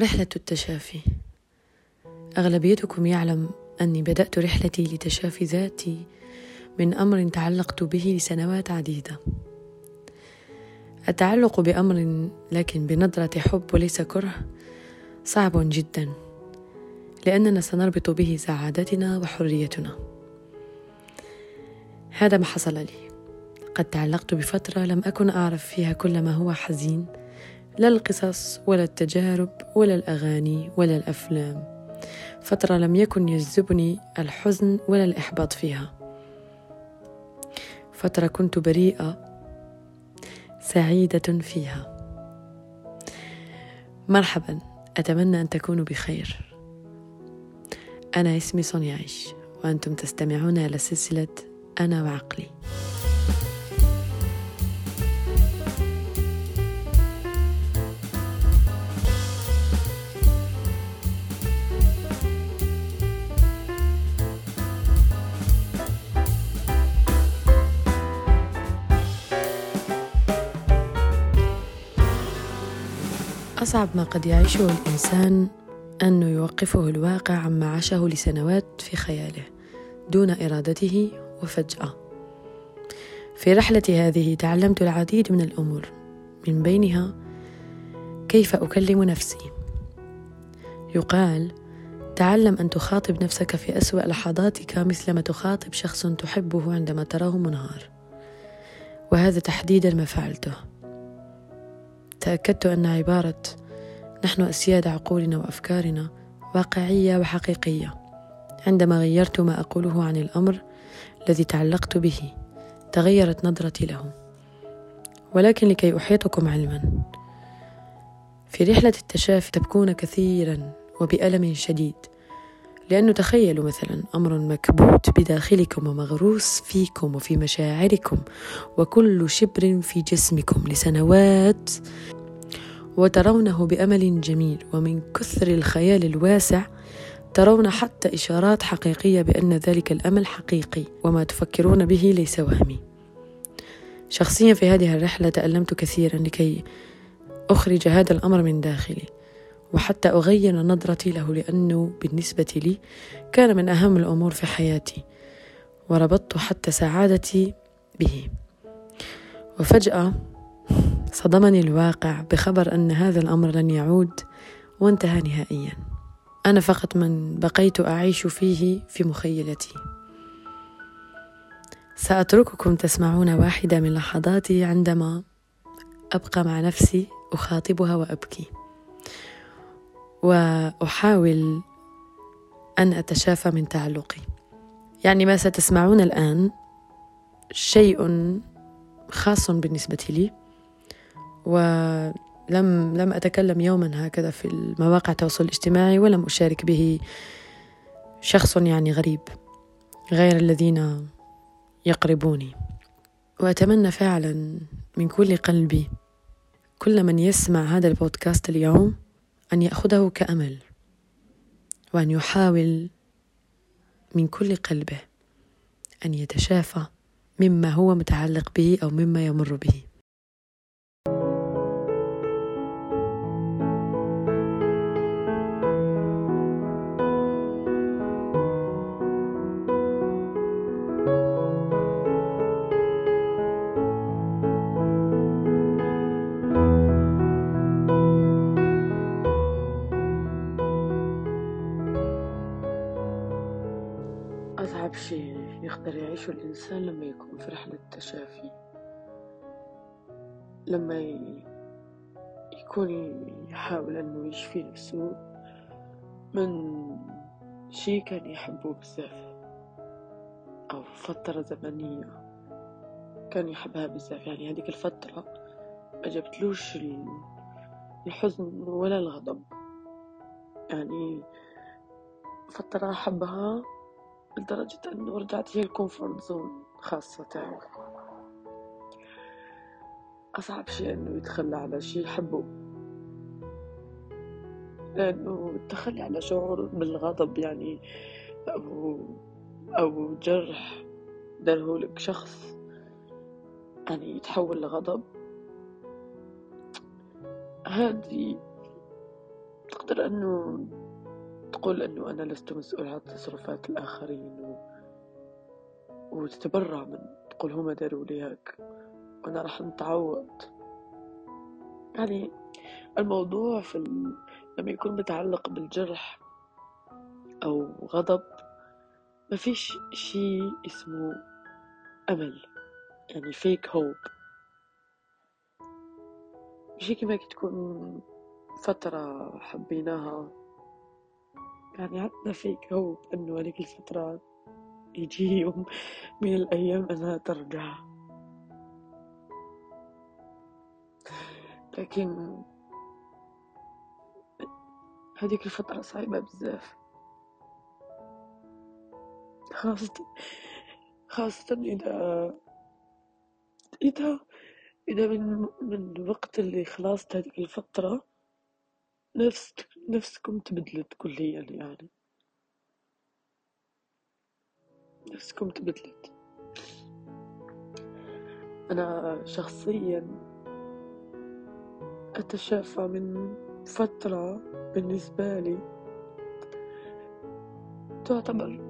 رحلة التشافي. أغلبيتكم يعلم أني بدأت رحلتي لتشافي ذاتي من أمر تعلقت به لسنوات عديدة. التعلق بأمر لكن بنظرة حب وليس كره صعب جدا لأننا سنربط به سعادتنا وحريتنا. هذا ما حصل لي. قد تعلقت بفترة لم أكن أعرف فيها كل ما هو حزين لا القصص ولا التجارب ولا الأغاني ولا الأفلام. فترة لم يكن يجذبني الحزن ولا الإحباط فيها. فترة كنت بريئة سعيدة فيها. مرحبا أتمنى أن تكونوا بخير. أنا اسمي سونيا عيش وأنتم تستمعون إلى سلسلة أنا وعقلي. أصعب ما قد يعيشه الإنسان أنه يوقفه الواقع عما عاشه لسنوات في خياله دون إرادته وفجأة. في رحلتي هذه تعلمت العديد من الأمور من بينها كيف أكلم نفسي. يقال تعلم أن تخاطب نفسك في أسوأ لحظاتك مثلما تخاطب شخص تحبه عندما تراه منهار. وهذا تحديدا ما فعلته. تأكدت أن عبارة نحن أسياد عقولنا وأفكارنا واقعية وحقيقية. عندما غيرت ما أقوله عن الأمر الذي تعلقت به تغيرت نظرتي له ولكن لكي أحيطكم علما في رحلة التشافي تبكون كثيرا وبألم شديد. لأنه تخيلوا مثلا أمر مكبوت بداخلكم ومغروس فيكم وفي مشاعركم وكل شبر في جسمكم لسنوات وترونه بأمل جميل ومن كثر الخيال الواسع ترون حتى إشارات حقيقية بأن ذلك الأمل حقيقي وما تفكرون به ليس وهمي. شخصيا في هذه الرحلة تألمت كثيرا لكي أخرج هذا الأمر من داخلي وحتى أغير نظرتي له لأنه بالنسبة لي كان من أهم الأمور في حياتي وربطت حتى سعادتي به. وفجأة صدمني الواقع بخبر أن هذا الأمر لن يعود وانتهى نهائيا. أنا فقط من بقيت أعيش فيه في مخيلتي. سأترككم تسمعون واحدة من لحظاتي عندما أبقى مع نفسي أخاطبها وأبكي. وأحاول أن أتشافى من تعلقي. يعني ما ستسمعون الآن شيء خاص بالنسبة لي. ولم لم أتكلم يوما هكذا في المواقع التواصل الاجتماعي ولم أشارك به شخص يعني غريب غير الذين يقربوني. وأتمنى فعلا من كل قلبي كل من يسمع هذا البودكاست اليوم أن يأخذه كأمل وأن يحاول من كل قلبه أن يتشافى مما هو متعلق به أو مما يمر به. يعيشه الإنسان لما يكون في رحلة تشافي لما يكون يحاول أنه يشفي نفسه من شيء كان يحبه بزاف أو فترة زمنية كان يحبها بزاف. يعني هذيك الفترة ما جبتلوش الحزن ولا الغضب. يعني فترة أحبها لدرجة أنه رجعت هي ال comfort zone خاصة. تاعي أصعب شيء أنه يتخلى على شيء يحبه. لأنه التخلي على شعور بالغضب يعني أو أو جرح دارهولك شخص. يعني يتحول لغضب. هذه تقدر أنه تقول أنه أنا لست مسؤول عن تصرفات الآخرين و... وتتبرع من تقول هم داروا لي هيك. وأنا راح نتعوض يعني الموضوع في ال... لما يكون متعلق بالجرح أو غضب ما فيش شيء اسمه أمل. يعني فيك هوب مش هيك ما تكون فترة حبيناها. يعني عندنا فيك هوب إنه هذيك الفترة يجي يوم من الأيام أنها ترجع. لكن هذيك الفترة صعبة بزاف. خاصة خاصة إذا إذا إذا من من الوقت اللي خلصت هذيك الفترة نفس نفسكم تبدلت كليا يعني. نفسكم تبدلت. أنا شخصيا أتشافى من فترة بالنسبة لي تعتبر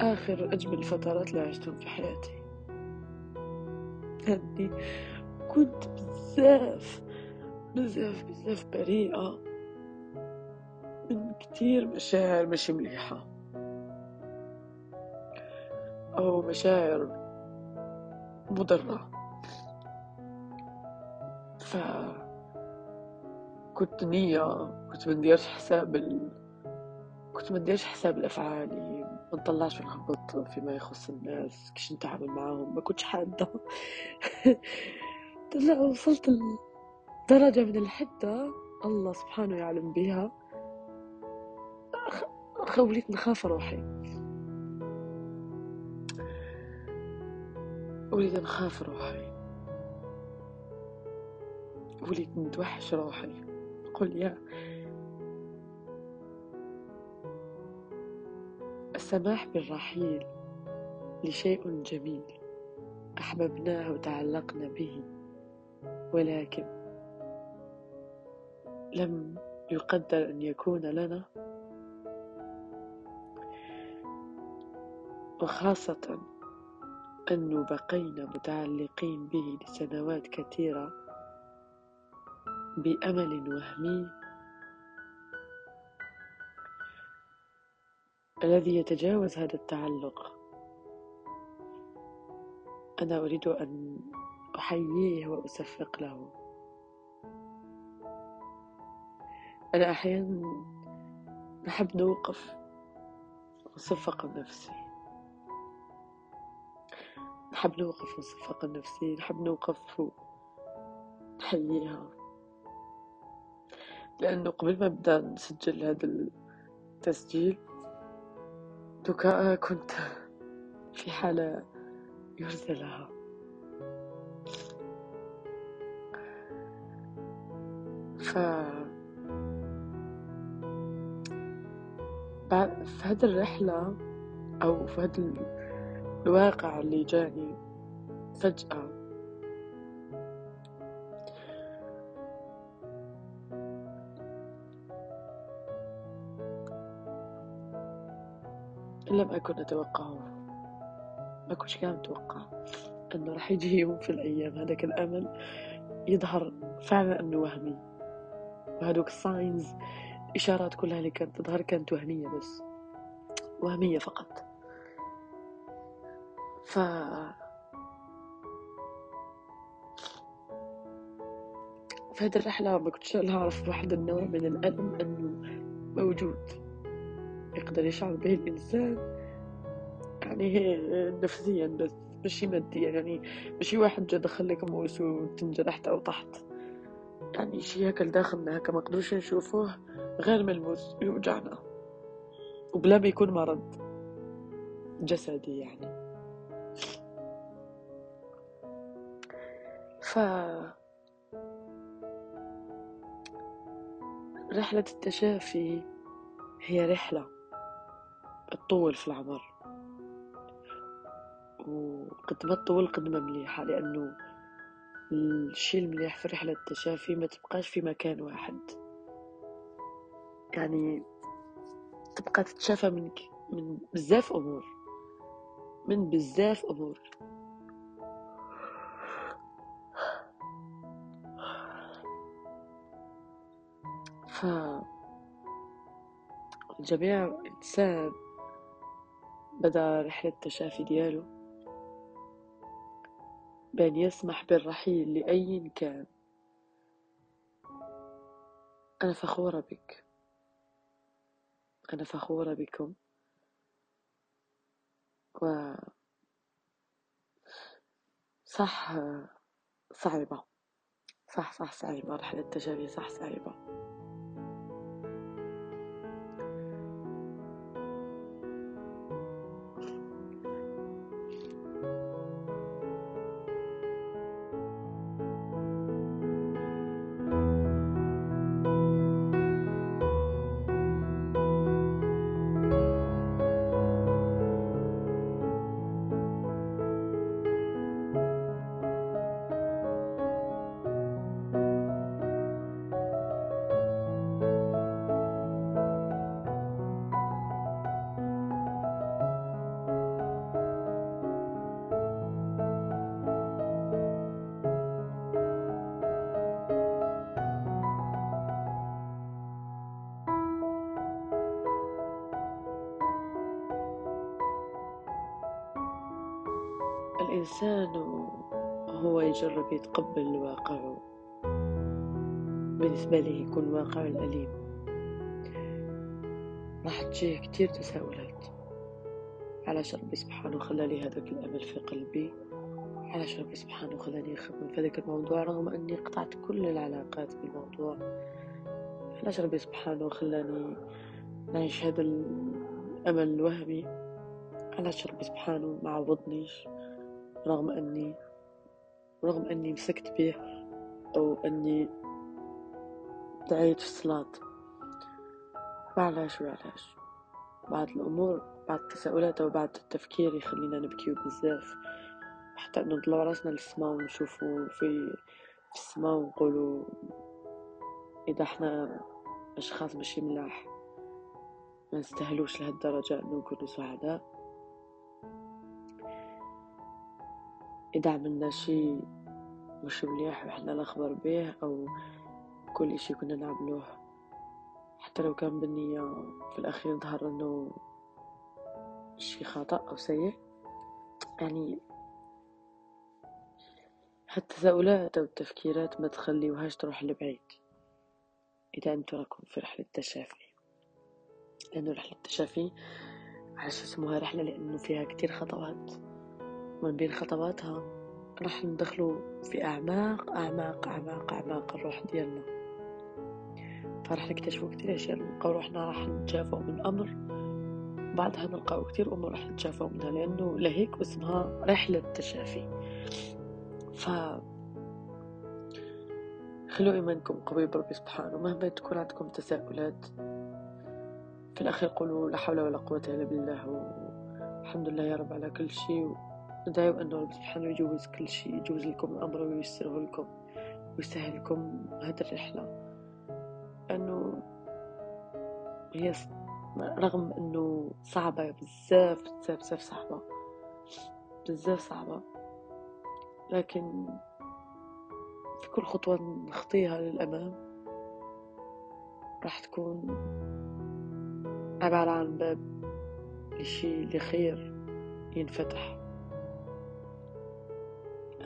آخر أجمل الفترات اللي عشتهم في حياتي. يعني كنت بزاف بزاف بزاف بريئة. من كتير مشاعر مش مليحة. أو مشاعر مضرة. ف كنت نية كنت منديرش حساب ال... كنت منديرش حساب لأفعالي ما نطلعش ونهبط فيما يخص الناس كيش نتعامل معاهم. ما كنتش حادة. لا وصلت لدرجة من الحدة الله سبحانه يعلم بها. خوليت نخاف روحي. وليت نخاف روحي. وليت نتوحش روحي. قل يا السماح بالرحيل لشيء جميل أحببناه وتعلقنا به. ولكن لم يقدر أن يكون لنا. وخاصة انه بقينا متعلقين به لسنوات كثيرة بأمل وهمي الذي يتجاوز هذا التعلق. أنا أريد أن أحييه وأصفق له. أنا أحيانا نحب نوقف ونصفق نفسي. نحب نوقف ونصفق نفسي نحب نوقف ونحييها لأنه قبل ما نبدأ نسجل هذا التسجيل دوكا كنت في حالة يرثى لها ف في هذه الرحلة أو في هذا الواقع اللي جاني فجأة لم أكن أتوقعه ما كنتش كان أتوقع أنه راح يجي يوم في الأيام هذاك الأمل يظهر فعلا أنه وهمي. وهذوك الساينز الإشارات كلها اللي كانت تظهر كانت وهمية بس. وهمية فقط. ف في هذه الرحلة ما كنتش أعرف واحد النوع من الألم أنه موجود. يقدر يشعر به الإنسان. يعني نفسيا بس ماشي ماديا. يعني ماشي واحد جا دخل لك موس وتنجرحت أو طحت. يعني شي هكا لداخلنا هكا ما نشوفوه. غير ملموس يوجعنا. وبلا ما يكون مرض جسدي يعني. ف رحلة التشافي هي رحلة تطول في العمر. وقد ما تطول قد ما مليحة لأنه الشي المليح في رحلة التشافي ما تبقاش في مكان واحد. يعني تبقى تتشافى منك من بزاف أمور من بزاف أمور. ف الجميع إنسان بدأ رحلة التشافي ديالو بأن يسمح بالرحيل لأي كان. أنا فخورة بك. أنا فخورة بكم. و صح صعبة. صح صح صعبة. رحلة التشافي صح صعبة. الإنسان هو يجرب يتقبل الواقع بالنسبة له يكون واقع الأليم راح تجيه كتير تساؤلات علاش ربي سبحانه خلالي هذاك الأمل في قلبي علاش ربي سبحانه خلاني نخمم في هذاك الموضوع رغم أني قطعت كل العلاقات بالموضوع. علاش ربي سبحانه خلاني نعيش هذا الأمل الوهمي. علاش ربي سبحانه ما عوضنيش. رغم أني رغم أني مسكت به أو أني دعيت في الصلاة. وعلاش وعلاش؟ بعض الأمور بعض التساؤلات أو بعض التفكير يخلينا نبكيو بزاف. حتى نطلعو راسنا للسما ونشوفو في في السما ونقولو إذا إحنا أشخاص ماشي ملاح. ما نستاهلوش لهالدرجة أنو نكونو سعداء. إذا عملنا شي مش مليح وإحنا نخبر به أو كل إشي كنا نعملوه حتى لو كان بالنية في الأخير ظهر إنه شي خطأ أو سيء يعني هالتساؤلات أو التفكيرات ما تخليوهاش تروح لبعيد. إذا أنتو راكم في رحلة تشافي. لأنه رحلة التشافي علاش اسمها رحلة لأنه فيها كتير خطوات. من بين خطواتها راح ندخلوا في أعماق أعماق أعماق أعماق الروح ديالنا. فراح نكتشفوا كتير أشياء نلقاو روحنا راح نتشافوا من أمر بعدها نلقاو كتير أمور راح نتشافوا منها لأنه لهيك اسمها رحلة تشافي. ف خلوا إيمانكم قوي بربي سبحانه. مهما تكون عندكم تساؤلات في الأخير قولوا لا حول ولا قوة إلا بالله والحمد لله يا رب على كل شيء. ندعو أن رب سبحانه يجوز كل شيء يجوز لكم الأمر وييسره لكم ويسهل لكم هذه الرحلة. أنه هي رغم أنه صعبة بزاف بزاف بزاف صعبة بزاف صعبة. لكن في كل خطوة نخطيها للأمام راح تكون عبارة عن باب لشي لخير ينفتح.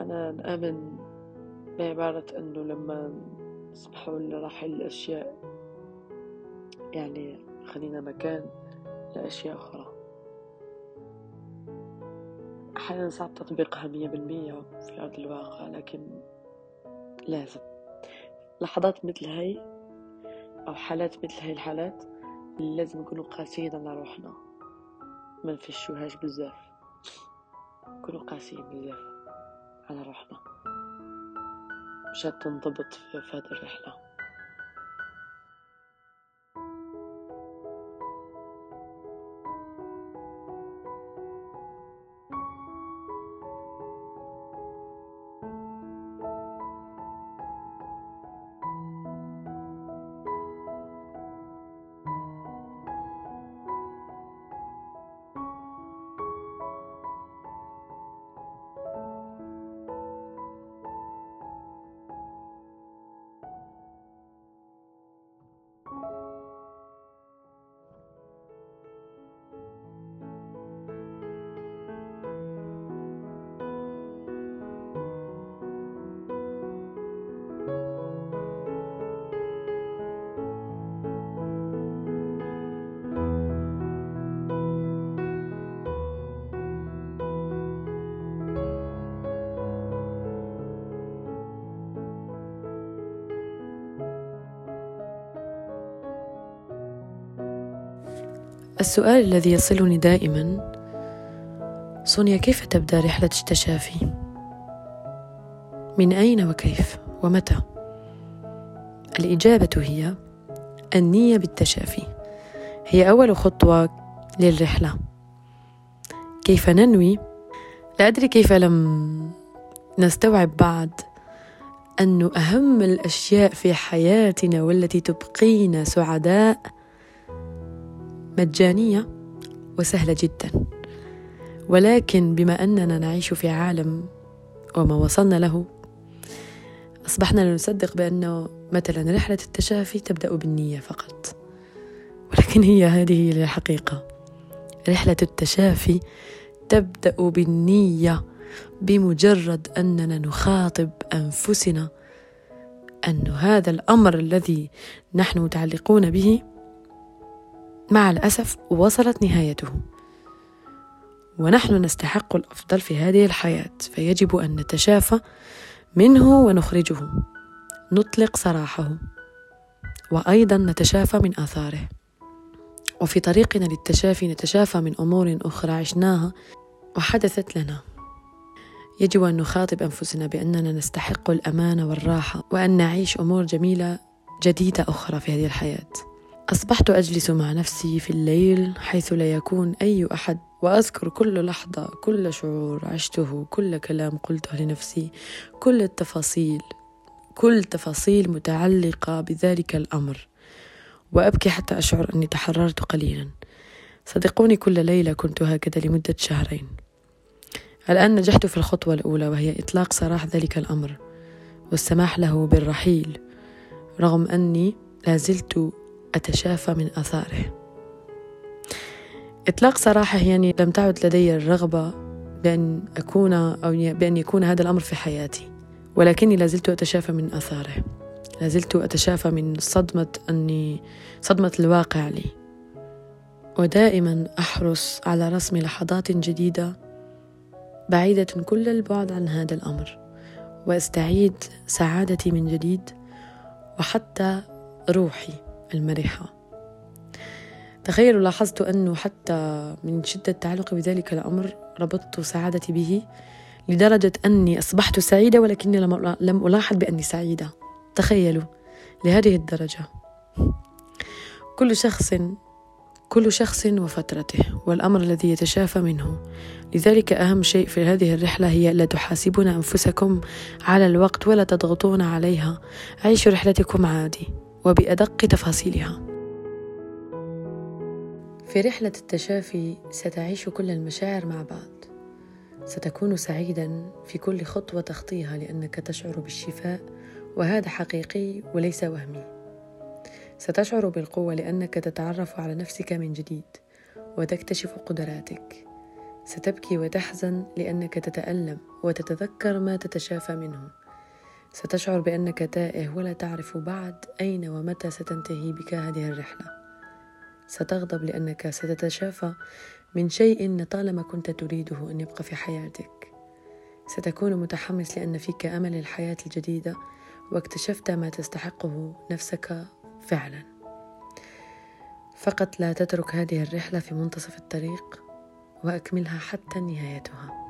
أنا نآمن بعبارة أنه لما نسمحوا لرحل الأشياء يعني خلينا مكان لأشياء أخرى. أحيانا صعب تطبيقها مية بالمية في أرض الواقع لكن لازم. لحظات مثل هاي أو حالات مثل هاي الحالات لازم نكونوا قاسيين على روحنا. ما نفشوهاش بزاف. نكونوا قاسيين بزاف. على روحنا مشان تنضبط في هذه الرحلة. السؤال الذي يصلني دائما صونيا كيف تبدأ رحلة التشافي؟ من أين وكيف؟ ومتى؟ الإجابة هي النية بالتشافي. هي أول خطوة للرحلة. كيف ننوي؟ لا أدري كيف لم نستوعب بعد أن أهم الأشياء في حياتنا والتي تبقينا سعداء مجانية وسهلة جدا. ولكن بما أننا نعيش في عالم وما وصلنا له أصبحنا نصدق بأنه مثلا رحلة التشافي تبدأ بالنية فقط. ولكن هي هذه الحقيقة. رحلة التشافي تبدأ بالنية بمجرد أننا نخاطب أنفسنا أن هذا الأمر الذي نحن متعلقون به مع الأسف وصلت نهايته. ونحن نستحق الأفضل في هذه الحياة فيجب أن نتشافى منه ونخرجه. نطلق سراحه. وأيضا نتشافى من آثاره. وفي طريقنا للتشافي نتشافى من أمور أخرى عشناها وحدثت لنا. يجب أن نخاطب أنفسنا بأننا نستحق الأمان والراحة وأن نعيش أمور جميلة جديدة أخرى في هذه الحياة. أصبحت أجلس مع نفسي في الليل حيث لا يكون أي أحد وأذكر كل لحظة كل شعور عشته كل كلام قلته لنفسي كل التفاصيل كل تفاصيل متعلقة بذلك الأمر. وأبكي حتى أشعر أني تحررت قليلا. صدقوني كل ليلة كنت هكذا لمدة شهرين. الآن نجحت في الخطوة الأولى وهي إطلاق سراح ذلك الأمر والسماح له بالرحيل رغم أني لازلت أتشافى من آثاره. إطلاق سراحة يعني لم تعد لدي الرغبة بأن أكون أو بأن يكون هذا الأمر في حياتي ولكني لازلت أتشافى من آثاره. لازلت أتشافى من صدمة أني صدمة الواقع لي. ودائما أحرص على رسم لحظات جديدة بعيدة كل البعد عن هذا الأمر وأستعيد سعادتي من جديد وحتى روحي. المرحة. تخيلوا لاحظت أنه حتى من شدة تعلقي بذلك الأمر ربطت سعادتي به لدرجة أني أصبحت سعيدة ولكني لم ألاحظ بأني سعيدة. تخيلوا لهذه الدرجة. كل شخص كل شخص وفترته والأمر الذي يتشافى منه. لذلك أهم شيء في هذه الرحلة هي لا تحاسبون أنفسكم على الوقت ولا تضغطون عليها. عيشوا رحلتكم عادي. وبأدق تفاصيلها. في رحلة التشافي ستعيش كل المشاعر مع بعض. ستكون سعيدا في كل خطوة تخطيها لأنك تشعر بالشفاء وهذا حقيقي وليس وهمي. ستشعر بالقوة لأنك تتعرف على نفسك من جديد وتكتشف قدراتك. ستبكي وتحزن لأنك تتألم وتتذكر ما تتشافى منه. ستشعر بأنك تائه ولا تعرف بعد أين ومتى ستنتهي بك هذه الرحلة. ستغضب لأنك ستتشافى من شيء طالما كنت تريده أن يبقى في حياتك. ستكون متحمس لأن فيك أمل الحياة الجديدة واكتشفت ما تستحقه نفسك فعلا. فقط لا تترك هذه الرحلة في منتصف الطريق وأكملها حتى نهايتها.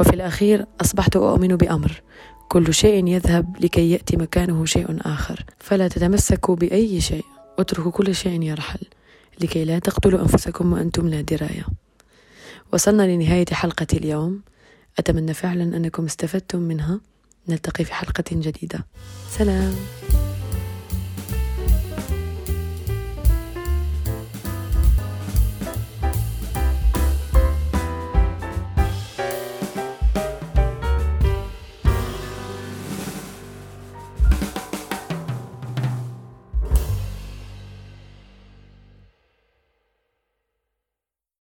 وفي الأخير أصبحت أؤمن بأمر كل شيء يذهب لكي يأتي مكانه شيء آخر. فلا تتمسكوا بأي شيء اتركوا كل شيء يرحل لكي لا تقتلوا أنفسكم وأنتم لا دراية. وصلنا لنهاية حلقة اليوم. أتمنى فعلا أنكم استفدتم منها. نلتقي في حلقة جديدة. سلام.